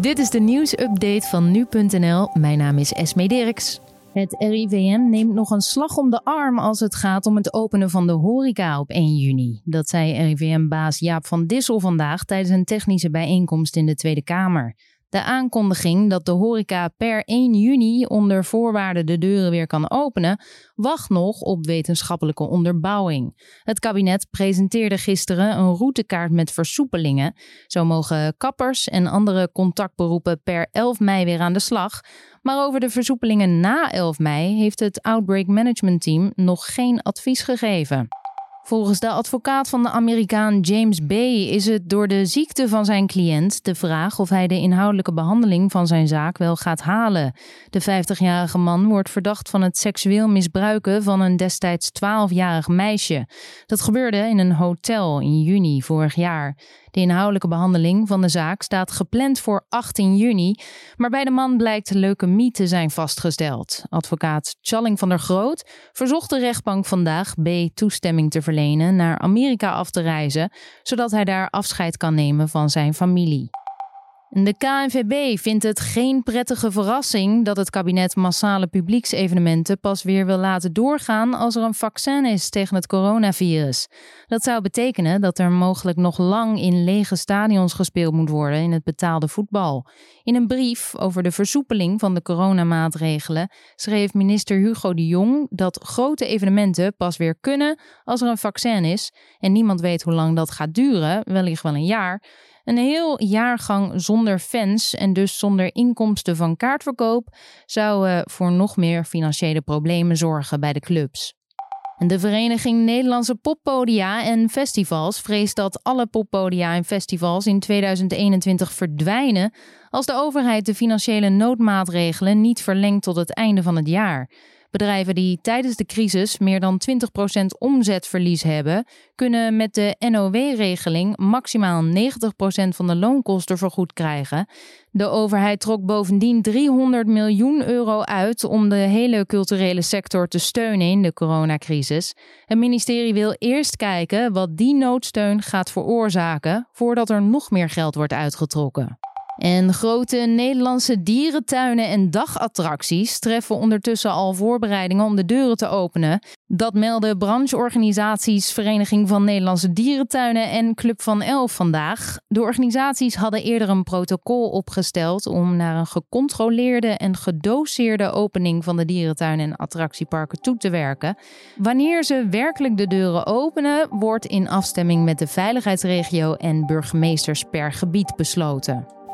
Dit is de nieuwsupdate van nu.nl. Mijn naam is Esme Dirks. Het RIVM neemt nog een slag om de arm als het gaat om het openen van de horeca op 1 juni. Dat zei RIVM-baas Jaap van Dissel vandaag tijdens een technische bijeenkomst in de Tweede Kamer. De aankondiging dat de horeca per 1 juni onder voorwaarden de deuren weer kan openen, wacht nog op wetenschappelijke onderbouwing. Het kabinet presenteerde gisteren een routekaart met versoepelingen. Zo mogen kappers en andere contactberoepen per 11 mei weer aan de slag. Maar over de versoepelingen na 11 mei heeft het Outbreak Management Team nog geen advies gegeven. Volgens de advocaat van de Amerikaan James Bay is het door de ziekte van zijn cliënt de vraag of hij de inhoudelijke behandeling van zijn zaak wel gaat halen. De 50-jarige man wordt verdacht van het seksueel misbruiken van een destijds 12-jarig meisje. Dat gebeurde in een hotel in juni vorig jaar. De inhoudelijke behandeling van de zaak staat gepland voor 18 juni, maar bij de man blijkt leukemie te zijn vastgesteld. Advocaat Challing van der Groot verzocht de rechtbank vandaag B toestemming te verlenen naar Amerika af te reizen, zodat hij daar afscheid kan nemen van zijn familie. De KNVB vindt het geen prettige verrassing dat het kabinet massale publieksevenementen pas weer wil laten doorgaan als er een vaccin is tegen het coronavirus. Dat zou betekenen dat er mogelijk nog lang in lege stadions gespeeld moet worden in het betaalde voetbal. In een brief over de versoepeling van de coronamaatregelen schreef minister Hugo de Jong dat grote evenementen pas weer kunnen als er een vaccin is en niemand weet hoe lang dat gaat duren, wellicht wel een jaar. Een heel jaargang zonder fans en dus zonder inkomsten van kaartverkoop zou uh, voor nog meer financiële problemen zorgen bij de clubs. De Vereniging Nederlandse Poppodia en Festivals vreest dat alle poppodia en festivals in 2021 verdwijnen als de overheid de financiële noodmaatregelen niet verlengt tot het einde van het jaar. Bedrijven die tijdens de crisis meer dan 20% omzetverlies hebben, kunnen met de NOW-regeling maximaal 90% van de loonkosten vergoed krijgen. De overheid trok bovendien 300 miljoen euro uit om de hele culturele sector te steunen in de coronacrisis. Het ministerie wil eerst kijken wat die noodsteun gaat veroorzaken voordat er nog meer geld wordt uitgetrokken. En grote Nederlandse dierentuinen en dagattracties treffen ondertussen al voorbereidingen om de deuren te openen. Dat melden brancheorganisaties Vereniging van Nederlandse Dierentuinen en Club van Elf vandaag. De organisaties hadden eerder een protocol opgesteld om naar een gecontroleerde en gedoseerde opening van de dierentuinen en attractieparken toe te werken. Wanneer ze werkelijk de deuren openen, wordt in afstemming met de veiligheidsregio en burgemeesters per gebied besloten.